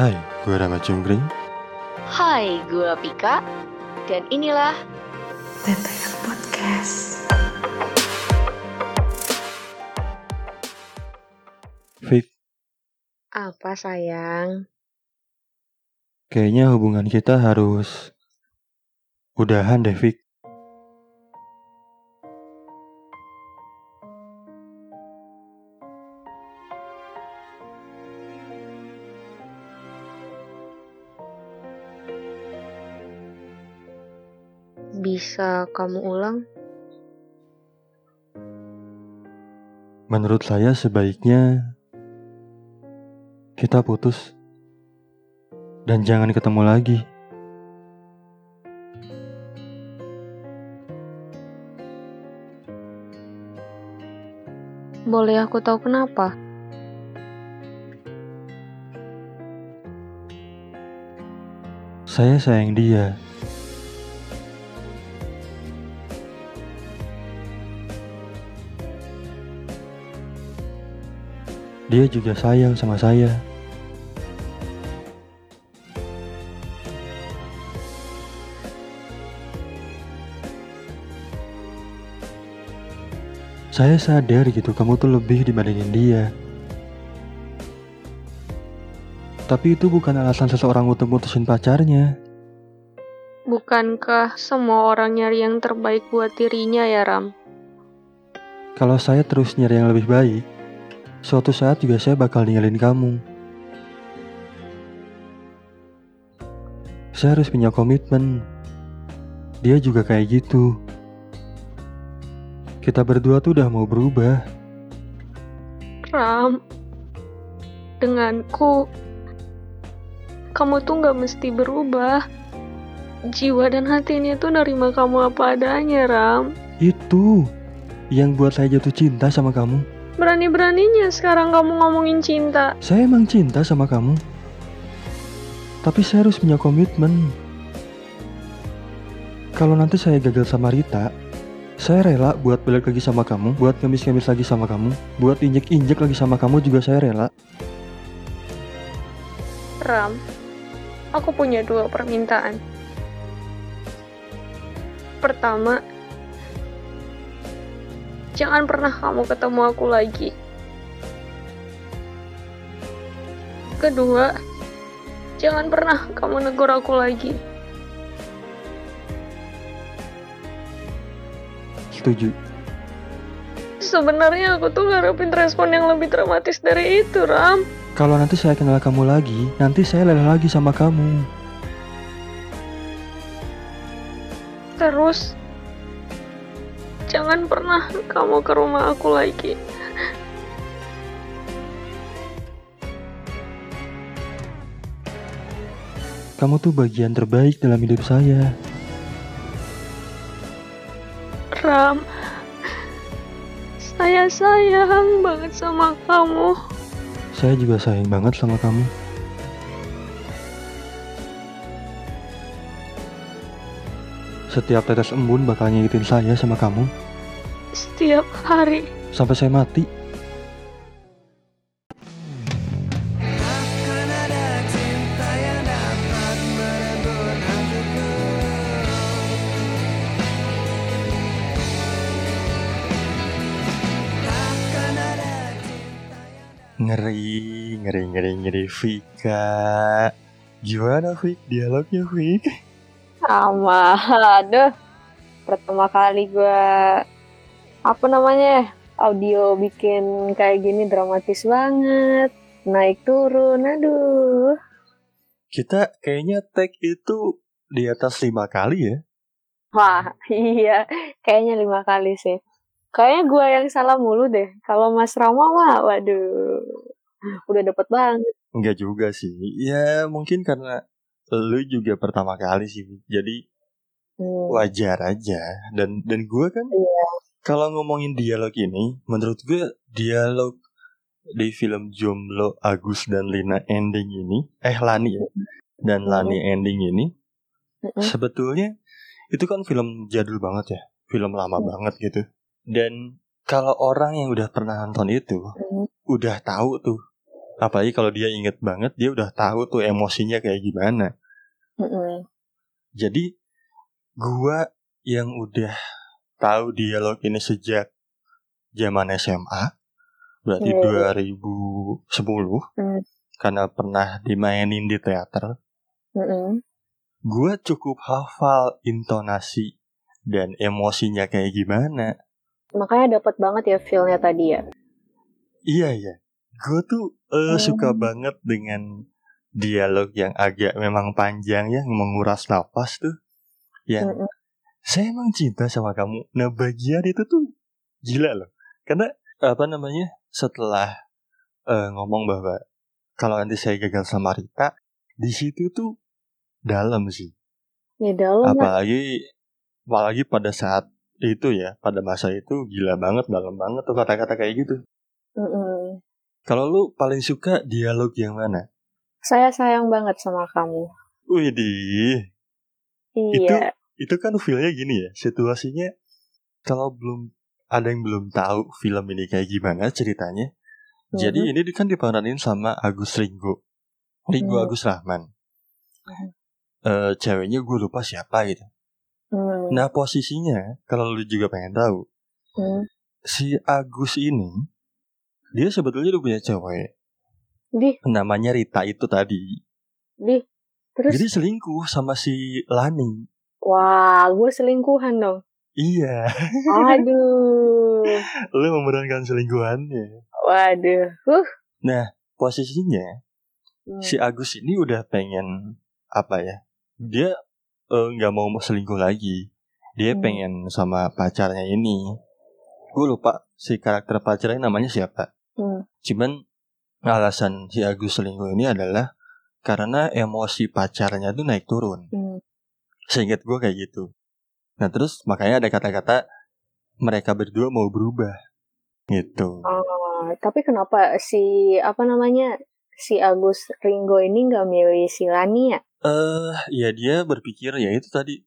Hai, gue Rama Cungkring. Hai, gue Pika. Dan inilah TTL Podcast. Fik, apa sayang? kayaknya hubungan kita harus udahan deh, Fik. Bisa kamu ulang? Menurut saya sebaiknya kita putus dan jangan ketemu lagi. Boleh aku tahu kenapa? Saya sayang dia. Dia juga sayang sama saya. Saya sadar gitu kamu tuh lebih dibandingin dia. Tapi itu bukan alasan seseorang untuk mutusin pacarnya. Bukankah semua orang nyari yang terbaik buat dirinya ya, Ram? Kalau saya terus nyari yang lebih baik, suatu saat juga saya bakal ninggalin kamu. Saya harus punya komitmen. Dia juga kayak gitu. Kita berdua tuh udah mau berubah. Ram, denganku, kamu tuh nggak mesti berubah. Jiwa dan hati ini tuh nerima kamu apa adanya, Ram. Itu yang buat saya jatuh cinta sama kamu. Berani-beraninya sekarang kamu ngomongin cinta. Saya emang cinta sama kamu. Tapi saya harus punya komitmen. Kalau nanti saya gagal sama Rita, saya rela buat balik lagi sama kamu, buat ngemis-ngemis lagi sama kamu, buat injek-injek lagi sama kamu juga saya rela. Ram, aku punya dua permintaan. Pertama, jangan pernah kamu ketemu aku lagi. Kedua, jangan pernah kamu negur aku lagi. Setuju. Sebenarnya aku tuh ngarepin respon yang lebih dramatis dari itu, Ram. Kalau nanti saya kenal kamu lagi, nanti saya rela lagi sama kamu. Terus, jangan pernah kamu ke rumah aku lagi. Kamu tuh bagian terbaik dalam hidup saya. Ram, saya sayang banget sama kamu. Saya juga sayang banget sama kamu. Setiap tetes embun bakal nyakitin saya sama kamu Setiap hari. sampai saya mati. Ngeri, ngeri, ngeri, ngeri, Vika. Gimana, Vik? Dialognya, Vik? Sama, aduh. Pertama kali gue, apa namanya, audio bikin kayak gini dramatis banget. Naik turun, aduh. Kita kayaknya tag itu di atas lima kali ya. Wah, iya. Kayaknya lima kali sih. Kayaknya gue yang salah mulu deh. Kalau Mas Rama mah, waduh. Udah dapet banget. Enggak juga sih. Ya mungkin karena lu juga pertama kali sih. Jadi Hmm, wajar aja. Dan dan gue kan Iya. kalau ngomongin dialog ini, menurut gue dialog di film Jomblo Agus dan Lina ending ini, eh Lani ya, dan Lani ending ini, Mm-mm. sebetulnya itu kan film jadul banget ya, film lama banget gitu. Dan kalau orang yang udah pernah nonton itu, udah tahu tuh apalagi kalau dia inget banget dia udah tahu tuh emosinya kayak gimana Mm-mm. jadi gua yang udah tahu dialog ini sejak zaman SMA berarti Iya. 2010 Hmm. karena pernah dimainin di teater Mm-mm. gua cukup hafal intonasi dan emosinya kayak gimana Makanya dapat banget ya feel-nya tadi ya. Iya ya, gue tuh eh, Hmm. suka banget dengan dialog yang agak memang panjang ya, menguras nafas tuh. Yang Mm-mm. saya emang cinta sama kamu. Nah bagian itu tuh gila loh, karena apa namanya setelah eh, ngomong bahwa kalau nanti saya gagal sama Rita, di situ tuh dalam sih. Ya dalam lah. Apalagi apalagi pada saat itu ya, pada masa itu gila banget, dalam banget tuh kata-kata kayak gitu. Mm-mm. Kalau lu paling suka dialog yang mana? Saya sayang banget sama kamu. Widih, Iya. itu kan feelnya gini ya, situasinya kalau belum ada yang belum tahu film ini kayak gimana ceritanya. Jadi Mhm. ini kan diperanin sama Agus Ringo, Ringo Mhm. Agus Rahman. Mhm. Eh, ceweknya gue lupa siapa gitu. Hmm. Nah posisinya kalau lu juga pengen tahu, Hmm. si Agus ini dia sebetulnya udah punya cewek, Di, namanya Rita itu tadi. di. Terus, Jadi selingkuh sama si Lani. wah, gue selingkuhan dong. Iya, Aduh. lu memerankan selingkuhannya. Waduh. Huh. Posisinya Hmm. si Agus ini udah pengen apa ya? Dia eh, nggak mau selingkuh lagi. Dia Hmm. pengen sama pacarnya ini. Gue lupa si karakter pacarnya namanya siapa. Hmm. Cuman alasan si Agus selingkuh ini adalah karena emosi pacarnya tuh naik turun. Hmm. Seingat gue kayak gitu. Nah terus makanya ada kata-kata mereka berdua mau berubah. Gitu. Ah, tapi kenapa si apa namanya si Agus Ringo ini nggak milih si Lani ya? Eh, ya dia berpikir ya itu tadi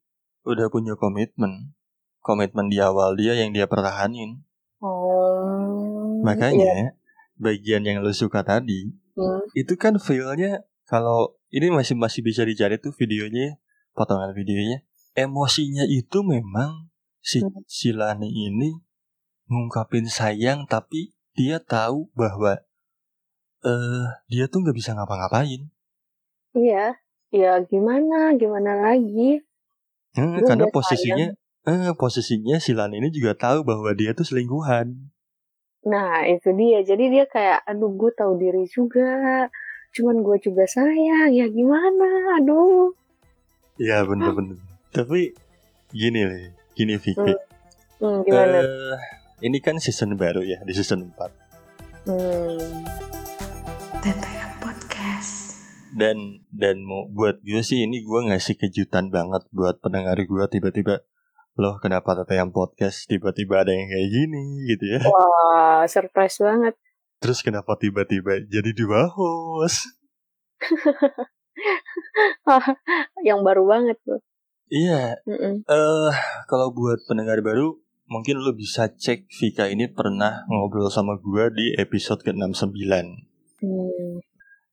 udah punya komitmen, komitmen di awal dia yang dia pertahanin. Oh. iya. Bagian yang lu suka tadi Hmm. itu kan feelnya kalau ini masih masih bisa dicari tuh videonya, potongan videonya. Emosinya itu memang si Hmm. si Lani ini ngungkapin sayang tapi dia tahu bahwa eh dia tuh nggak bisa ngapa-ngapain. Iya. Ya gimana? Gimana lagi? Gue karena posisinya eh posisinya si Lani ini juga tahu bahwa dia tuh selingkuhan. Nah, itu dia. Jadi dia kayak, aduh gue tahu diri juga. Cuman gue juga sayang. Ya gimana? Aduh. Iya bener-bener. Tapi gini nih, gini Vicky. Hmm, gimana? Eh, ini kan season baru ya di season 4 Hmm. TTM Podcast. dan dan mau buat gue sih ini gue ngasih kejutan banget buat pendengar gue tiba-tiba loh kenapa yang podcast tiba-tiba ada yang kayak gini gitu ya Wah, surprise banget. terus kenapa tiba-tiba jadi dua host Yang baru banget tuh. iya eh kalau buat pendengar baru mungkin lo bisa cek Vika ini pernah ngobrol sama gue di episode ke-69 Hmm.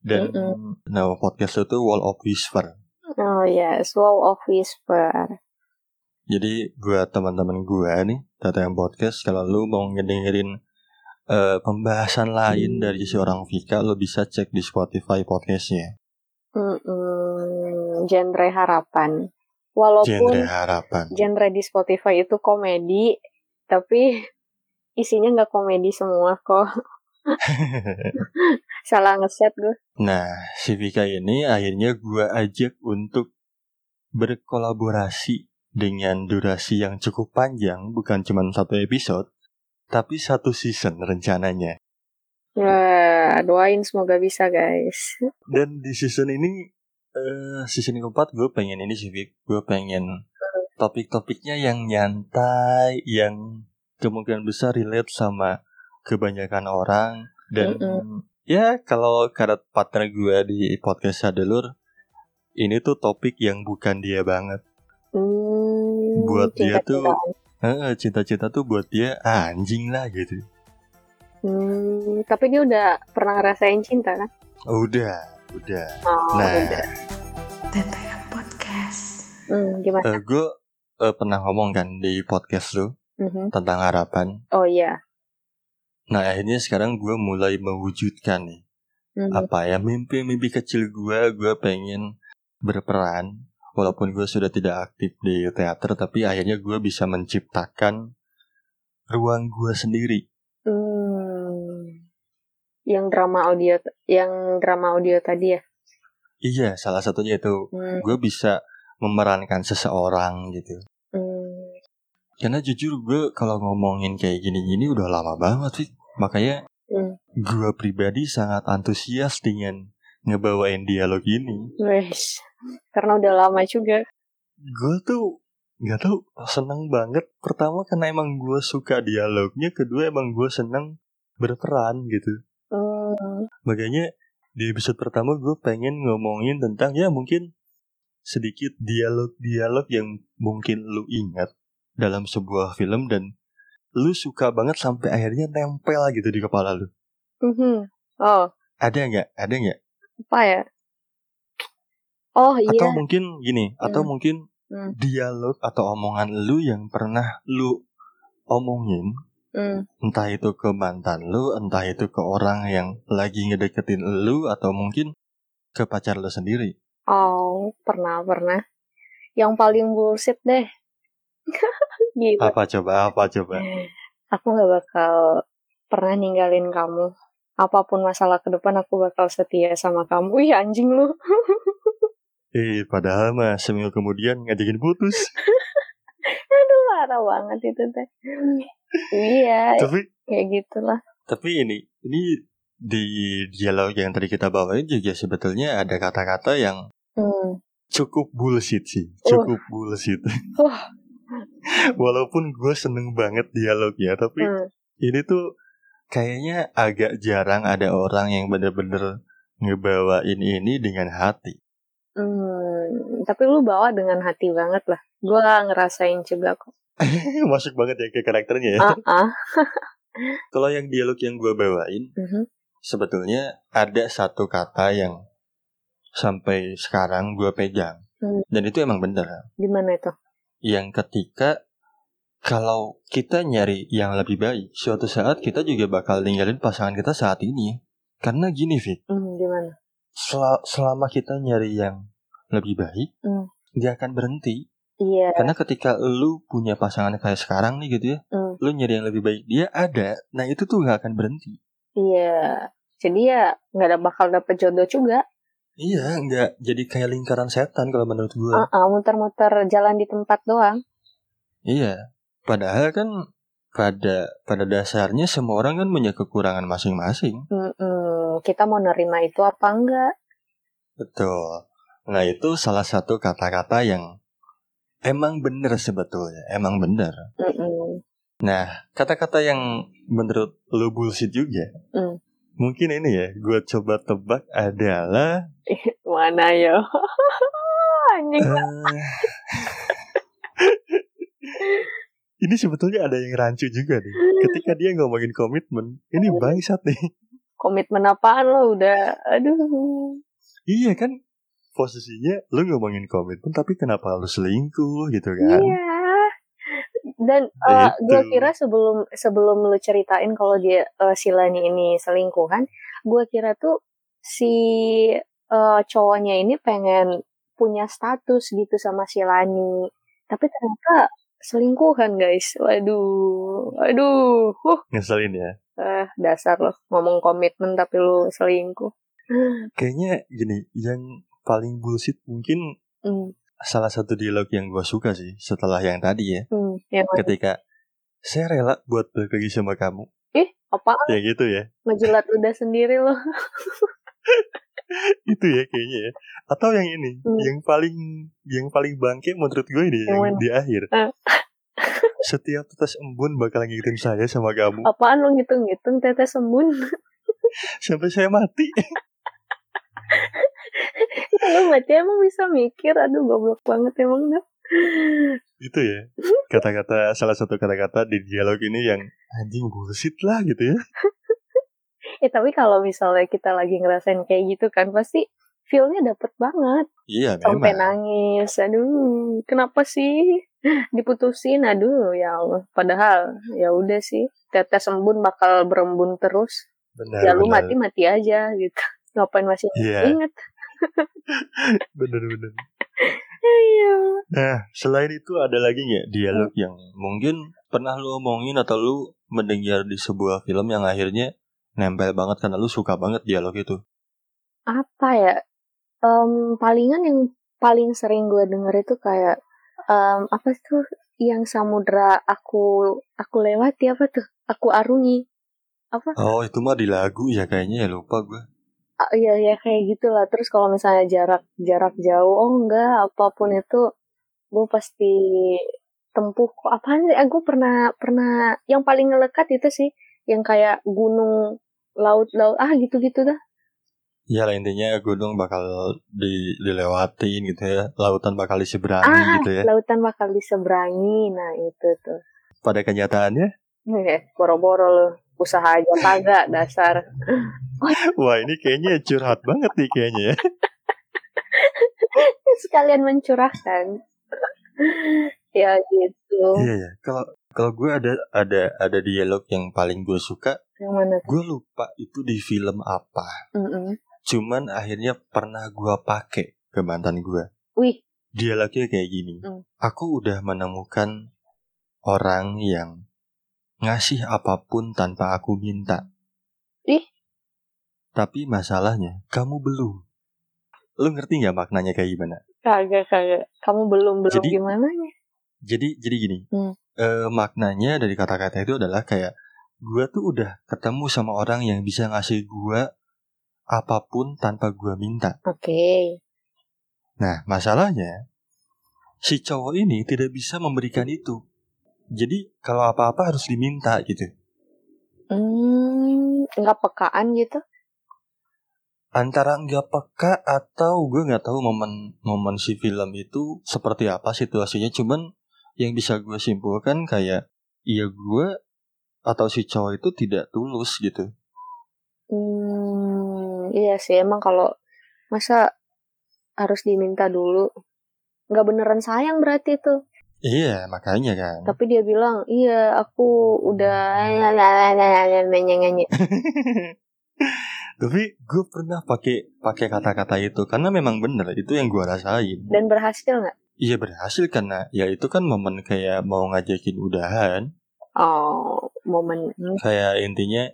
dan Mm-mm. nama podcast itu Wall of Whisper Oh yes, Wall of Whisper. Jadi buat teman-teman gue nih, Tata yang podcast, kalau lu mau ngedengerin eh, pembahasan lain dari seorang Vika, lu bisa cek di Spotify podcastnya. Mm-mm. Genre harapan. Walaupun Genre harapan. genre di Spotify itu komedi, tapi isinya nggak komedi semua kok. Salah ngeset gue. nah, si Vika ini akhirnya gue ajak untuk berkolaborasi dengan durasi yang cukup panjang, bukan cuma satu episode, tapi satu season rencananya. Wah, doain semoga bisa guys. Dan di season ini eh season keempat gue pengen ini sih. Gue pengen topik-topiknya yang nyantai, yang kemungkinan besar relate sama kebanyakan orang dan ya kalau kata partner gue di podcast Sadelur ini tuh topik yang bukan dia banget. Hmm, Buat dia tuh-. Eh, Cita-cita tuh buat dia anjing lah gitu. Hmm, tapi dia udah pernah ngerasain cinta kan? Udah, udah. Oh, Nah, udah. TTM Podcast. Hmm, gimana? gue pernah ngomong kan di podcast lu Mhm. tentang harapan. Oh iya. Nah akhirnya sekarang gue mulai mewujudkan nih Mhm. apa ya mimpi-mimpi kecil gue. Gue pengen berperan walaupun gue sudah tidak aktif di teater, tapi akhirnya gue bisa menciptakan ruang gue sendiri. Hmm. Yang drama audio, yang drama audio tadi ya. Iya, salah satunya itu Hmm. gue bisa memerankan seseorang gitu. Hmm. Karena jujur gue kalau ngomongin kayak gini-gini udah lama banget sih. Makanya Hmm. gue pribadi sangat antusias dengan ngebawain dialog ini. Wes. Karena udah lama juga. Gue tuh nggak tahu seneng banget. Pertama karena emang gue suka dialognya, kedua emang gue seneng berperan gitu. Hmm. Makanya di episode pertama gue pengen ngomongin tentang ya mungkin sedikit dialog-dialog yang mungkin lu ingat dalam sebuah film dan lu suka banget sampai akhirnya nempel gitu di kepala lu. Mhm. Oh, Ada nggak? Ada nggak? Apa ya? Oh iya. Atau mungkin gini, atau Hmm. mungkin Hmm. dialog atau omongan lu yang pernah lu omongin, Hmm. entah itu ke mantan lu, entah itu ke orang yang lagi ngedeketin lu, atau mungkin ke pacar lu sendiri. Oh, pernah, pernah. Yang paling bullshit deh. Gila. Apa coba? Apa coba? Aku gak bakal pernah ninggalin kamu. Apa pun masalah ke depan aku bakal setia sama kamu. Wih anjing lu. Eh, padahal mah seminggu kemudian ngajakin putus. Aduh parah banget itu teh. iya, tapi, kayak gitulah. tapi ini, ini di dialog yang tadi kita bawain juga sebetulnya ada kata-kata yang Hmm. cukup bullshit sih, Oh. cukup bullshit. Wah. Walaupun gue seneng banget dialognya, tapi Hmm. ini tuh kayaknya agak jarang ada orang yang bener-bener ngebawain ini dengan hati. Hmm. Tapi lu bawa dengan hati banget lah. Gua ngerasain juga kok. Masuk banget ya ke karakternya ya. Ah, ah. Kalau yang dialog yang gue bawain, Mhm. sebetulnya ada satu kata yang sampai sekarang gue pegang. Hmm. Dan itu emang bener. Gimana itu? Yang ketika kalau kita nyari yang lebih baik, suatu saat kita juga bakal ninggalin pasangan kita saat ini. Karena gini, Fit. Hmm, gimana? sel- selama kita nyari yang lebih baik, Hmm. dia akan berhenti. Iya. Karena ketika lu punya pasangan kayak sekarang nih gitu ya, Hmm. lu nyari yang lebih baik, dia ada. Nah itu tuh gak akan berhenti. Iya. Jadi ya nggak ada bakal dapet jodoh juga. Iya, nggak jadi kayak lingkaran setan kalau menurut gue. Ah, ah, muter-muter jalan di tempat doang. Iya. Padahal kan pada pada dasarnya semua orang kan punya kekurangan masing-masing. Mm-mm. Kita mau nerima itu apa enggak? Betul. Nah itu salah satu kata-kata yang emang bener sebetulnya, emang bener. Mm-mm. Nah, kata-kata yang menurut lu bullshit juga. Hmm. Mungkin ini ya, gue coba tebak adalah Mana ya? Anjing. eh, Ini sebetulnya ada yang rancu juga nih. Ketika dia ngomongin komitmen, ini bangsat nih. Komitmen apaan lo udah? Aduh. Iya kan, posisinya lu ngomongin komitmen, tapi kenapa lu selingkuh gitu kan? Iya. Dan eh, Itu. gue kira sebelum sebelum lu ceritain kalau dia eh, si Lani ini selingkuh kan, gue kira tuh si eh, cowoknya ini pengen punya status gitu sama si Lani. Tapi ternyata selingkuhan guys. Waduh, waduh. Huh, Ngeselin ya. eh, dasar lo ngomong komitmen tapi lu selingkuh. Kayaknya gini, yang paling bullshit mungkin Hmm, salah satu dialog yang gue suka sih setelah yang tadi ya. yang mana? Ketika saya rela buat balik lagi sama kamu. Ih, apaan? Ya gitu ya. Ngejilat udah sendiri lo. itu ya kayaknya ya. Atau yang ini, Hmm. yang paling yang paling bangke menurut gue ini Yang yang mana? di akhir. Ah. Setiap tetes embun bakal ngikitin saya sama kamu Apaan lo ngitung-ngitung tetes embun? sampai saya mati. Lu mati emang bisa mikir, aduh goblok banget emang dah. itu ya. Kata-kata salah satu kata-kata di dialog ini yang anjing bullshit lah gitu ya. Eh tapi kalau misalnya kita lagi ngerasain kayak gitu kan pasti feelnya dapet banget. Iya sampai memang. nangis. Aduh kenapa sih? Diputusin. Aduh ya Allah. Padahal ya udah sih. Tetes embun bakal berembun terus. Benar, ya lu benar. mati mati aja gitu. Ngapain masih Iya. inget Bener bener. iya. Nah, selain itu ada lagi nggak dialog yang mungkin pernah lu omongin atau lu mendengar di sebuah film yang akhirnya nempel banget karena lu suka banget dialog itu? apa ya? Em, palingan yang paling sering gue denger itu kayak em, apa tuh yang samudra aku aku lewati apa tuh? Aku arungi. Apa? Oh, itu mah di lagu ya kayaknya ya lupa gue. Ah, iya ya kayak gitulah. Terus kalau misalnya jarak jarak jauh oh enggak apa pun itu gue pasti tempuh. Kok apaan sih? Ah, gue pernah pernah yang paling ngelekat itu sih yang kayak gunung laut laut ah gitu gitu dah. Ya lah intinya gunung bakal di, dilewatin gitu ya, lautan bakal diseberangi ah gitu ya. lautan bakal diseberangi. Nah itu tuh. Pada kenyataannya, Eh, boro-boro lo usaha aja kagak dasar. Wah ini kayaknya curhat banget nih kayaknya ya. sekalian mencurahkan. Ya gitu. Iya ya. Kalau kalau gue ada ada ada dialog yang paling gue suka, yang mana gue lupa itu di film apa. Mm-mm. Cuman akhirnya pernah gue pakai ke mantan gue. wih Dialognya kayak gini. Hmm. Aku udah menemukan orang yang ngasih apa pun tanpa aku minta. Ih. Tapi masalahnya kamu belum. Lu ngerti nggak maknanya kayak gimana? kagak kagak kamu belum belum Jadi- gimana ya Jadi jadi gini. Hmm. Eh, maknanya dari kata-kata itu adalah kayak gua tuh udah ketemu sama orang yang bisa ngasih gua apa pun tanpa gua minta. oke Nah, masalahnya si cowok ini tidak bisa memberikan itu. Jadi kalau apa-apa harus diminta gitu. hmm nggak pekaan gitu Antara nggak peka atau gue nggak tahu momen momen si film itu seperti apa situasinya. Cuman yang bisa gue simpulkan kayak iya gue atau si cowok itu tidak tulus gitu. hmm iya sih emang kalau masa harus diminta dulu nggak beneran sayang berarti tuh Iya makanya kan. tapi dia bilang iya aku udah nyanyi Tapi gue pernah pakai pakai kata-kata itu karena memang bener itu yang gue rasain. dan berhasil nggak Iya berhasil karena ya itu kan momen kayak mau ngajakin udahan. Oh momen Kayak intinya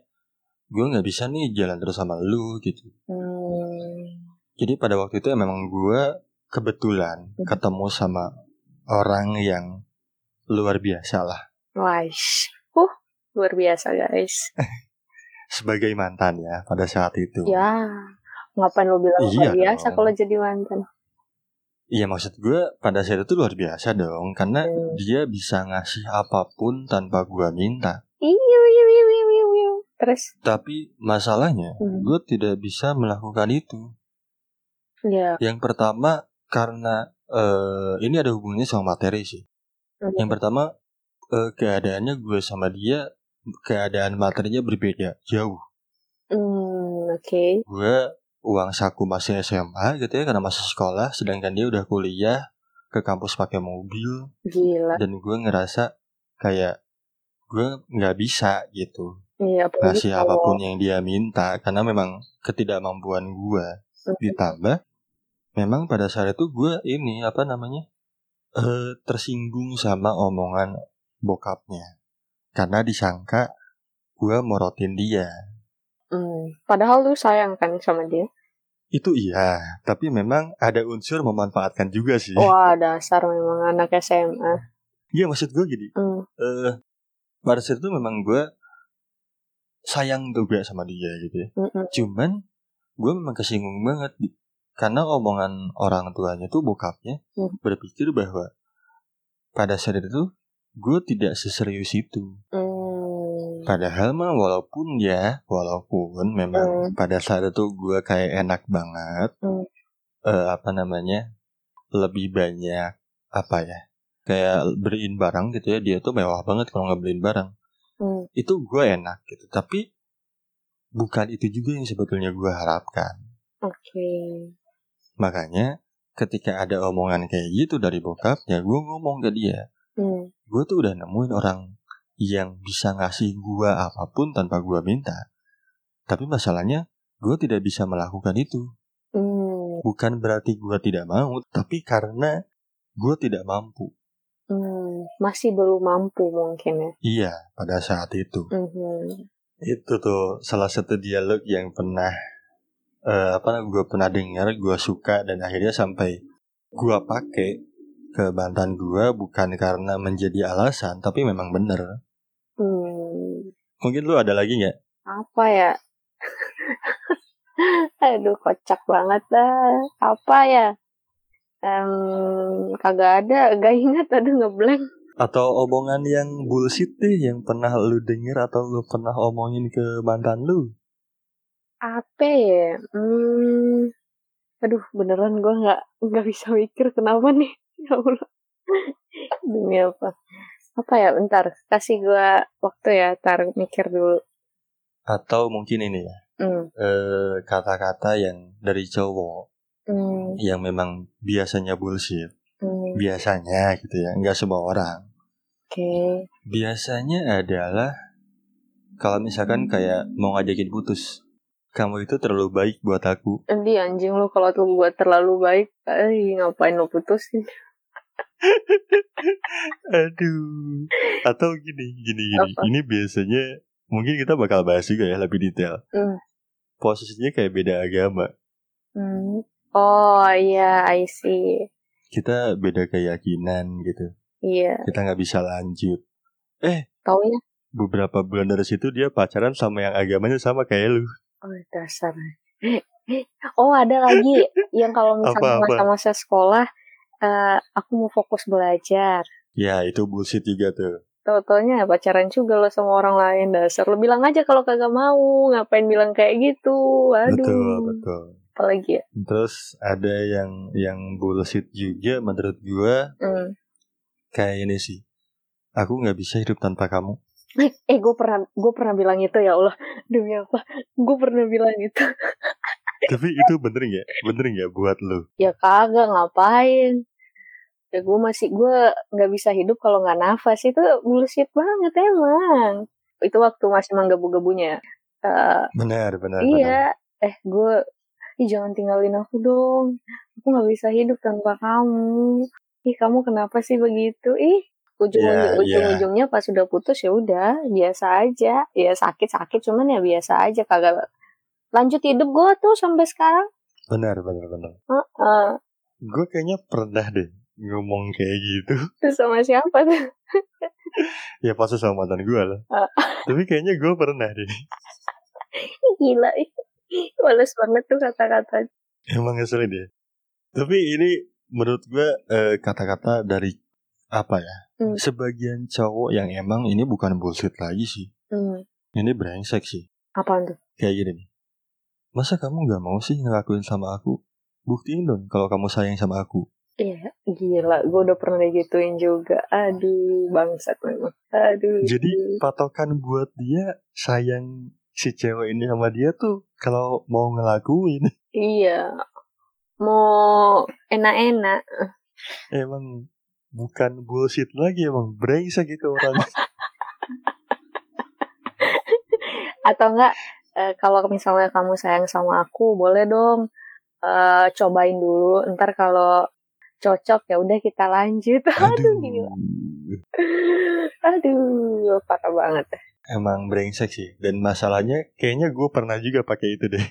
gue nggak bisa nih jalan terus sama lu gitu. hmm, Jadi pada waktu itu ya memang gue kebetulan Hmm. ketemu sama orang yang luar biasa lah wise uh luar biasa guys sebagai mantan ya pada saat itu. ya ngapain lo bilang Iya luar biasa dong. kalau jadi mantan Iya maksud gue pada saat itu luar biasa dong karena Hmm. dia bisa ngasih apa pun tanpa gue minta. Iu, iu, iu, iu, iu. terus Tapi masalahnya Hmm. gue tidak bisa melakukan itu. ya Yang pertama karena eh, ini ada hubungannya sama materi sih. Hmm. Yang pertama eh, keadaannya gue sama dia keadaan materinya berbeda jauh. hmm, oke Gue uang saku masih SMA gitu ya karena masih sekolah, sedangkan dia udah kuliah ke kampus pakai mobil. Gila. Dan gue ngerasa kayak gue nggak bisa gitu. Iya ngasih kalau- apa pun yang dia minta karena memang ketidakmampuan gue Hmm. ditambah memang pada saat itu gue ini apa namanya eh tersinggung sama omongan bokapnya. Karena disangka gue morotin dia. Hmm, padahal lu sayang kan sama dia itu iya tapi memang ada unsur memanfaatkan juga sih wah dasar memang anak SMA iya maksud gue gini hmm. eh pada saat itu memang gue sayang juga sama dia gitu ya mm-mm. cuman gue memang kesinggung banget karena omongan orang tuanya tuh bokapnya Hmm. berpikir bahwa pada saat itu gue tidak seserius itu Hmm. Padahal mah walaupun ya walaupun memang Hmm. pada saat itu gue kayak enak banget Hmm. eh, apa namanya lebih banyak apa ya kayak beliin barang gitu ya dia tuh mewah banget kalau nggak beliin barang Hmm. itu gue enak gitu tapi bukan itu juga yang sebetulnya gue harapkan. Oke. Makanya ketika ada omongan kayak gitu dari bokapnya, gue ngomong ke dia, Hmm. gue tuh udah nemuin orang yang bisa ngasih gue apa pun tanpa gue minta. Tapi masalahnya, gue tidak bisa melakukan itu. Hmm. Bukan berarti gue tidak mau, tapi karena gue tidak mampu. Hmm. Masih belum mampu mungkin ya. Iya, pada saat itu. Mhm. Itu tuh salah satu dialog yang pernah eh, apa gue pernah dengar, gue suka dan akhirnya sampai gue pakai ke mantan gue bukan karena menjadi alasan, tapi memang bener. Hmm. Mungkin lu ada lagi nggak? Apa ya? Aduh, kocak banget dah. Apa ya? Em, kagak ada, gak ingat, aduh ngeblank. Atau omongan yang bullshit deh yang pernah lu denger atau lu pernah omongin ke mantan lu? Apa ya? Hmm. Aduh, beneran gue nggak nggak bisa mikir kenapa nih. Ya Allah. Demi apa? Apa ya? Bentar, kasih gue waktu ya, tar mikir dulu. Atau mungkin ini ya, Hmm. eh, kata-kata yang dari cowok Hmm. yang memang biasanya bullshit. Hmm. Biasanya gitu ya, nggak semua orang. Oke. Biasanya adalah kalau misalkan kayak mau ngajakin putus, kamu itu terlalu baik buat aku. Di anjing lu kalau tuh gue terlalu baik, eh ngapain lu putusin? Aduh. Atau gini, gini, gini. Apa? Ini biasanya mungkin kita bakal bahas juga ya lebih detail. Hmm. Posisinya kayak beda agama. Hmm. Oh iya, I see. Kita beda keyakinan gitu. Iya, Kita nggak bisa lanjut. taunya. Beberapa bulan dari situ dia pacaran sama yang agamanya sama kayak lu. Oh dasar. Oh ada lagi yang kalau misalnya masa-masa sekolah, eh, aku mau fokus belajar. Ya itu bullshit juga tuh. Tau-taunya pacaran juga lo sama orang lain dasar. Lo bilang aja kalau kagak mau, ngapain bilang kayak gitu. Aduh. Betul, betul. Apalagi ya? Terus ada yang yang bullshit juga menurut gua Hmm. kayak ini sih. Aku nggak bisa hidup tanpa kamu. Eh, eh gue pernah gue pernah bilang itu ya Allah demi apa? Gue pernah bilang itu. Tapi itu bener nggak? Bener nggak buat lu? Ya kagak ngapain? Ya gue masih gue nggak bisa hidup kalau nggak nafas itu bullshit banget emang. Itu waktu masih manggabu-gabunya. Eh, Benar, benar, iya. Eh gue, ih jangan tinggalin aku dong. Aku nggak bisa hidup tanpa kamu. Ih kamu kenapa sih begitu? Ih ujung Ya, ya. ujung-ujungnya pas sudah putus ya udah biasa aja. Ya sakit sakit cuman ya biasa aja kagak lanjut hidup gue tuh sampai sekarang. Benar, benar, benar. Heeh. Gue kayaknya pernah deh ngomong kayak gitu. Terus sama siapa tuh? Ya pasti sama mantan gue lah. Ah. Tapi kayaknya gue pernah deh. Gila. Males banget tuh kata-kata. Emang ngeselin ya. Tapi ini menurut gue eh, kata-kata dari apa ya? Hmm. Sebagian cowok yang emang ini bukan bullshit lagi sih. Hmm. Ini brengsek sih. Apaan tuh? Kayak gini nih. Masa kamu nggak mau sih ngelakuin sama aku? Buktiin dong kalau kamu sayang sama aku. Iya, gila. Gue udah pernah digituin juga. Aduh, bangsat memang. Aduh. Jadi patokan buat dia sayang si cewek ini sama dia tuh kalau mau ngelakuin Iya. Mau enak-enak. emang bukan bullshit lagi emang brengsek gitu orang. Atau enggak, eh, kalau misalnya kamu sayang sama aku, boleh dong eh, cobain dulu. Ntar kalau cocok ya udah kita lanjut. Aduh, gila. Aduh, parah banget. Emang brengsek sih. Dan masalahnya kayaknya gue pernah juga pakai itu deh.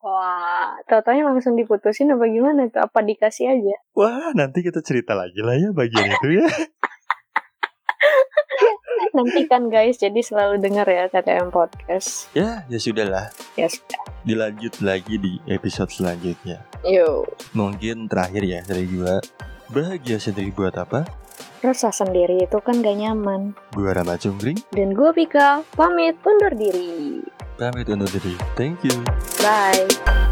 Wah, tau-taunya langsung diputusin apa gimana tuh? Apa dikasih aja? Wah nanti kita cerita lagi lah ya bagian itu ya. Nantikan guys, jadi selalu dengar ya TTM Podcast. ya ya sudahlah. Ya, Dilanjut lagi di episode selanjutnya. yuk. Mungkin terakhir ya dari gue. Bahagia sendiri buat apa? Rasa sendiri itu kan gak nyaman. Gue Rama Cungkring. Dan gue Pika, pamit undur diri. Pamit undur diri. Thank you. Bye.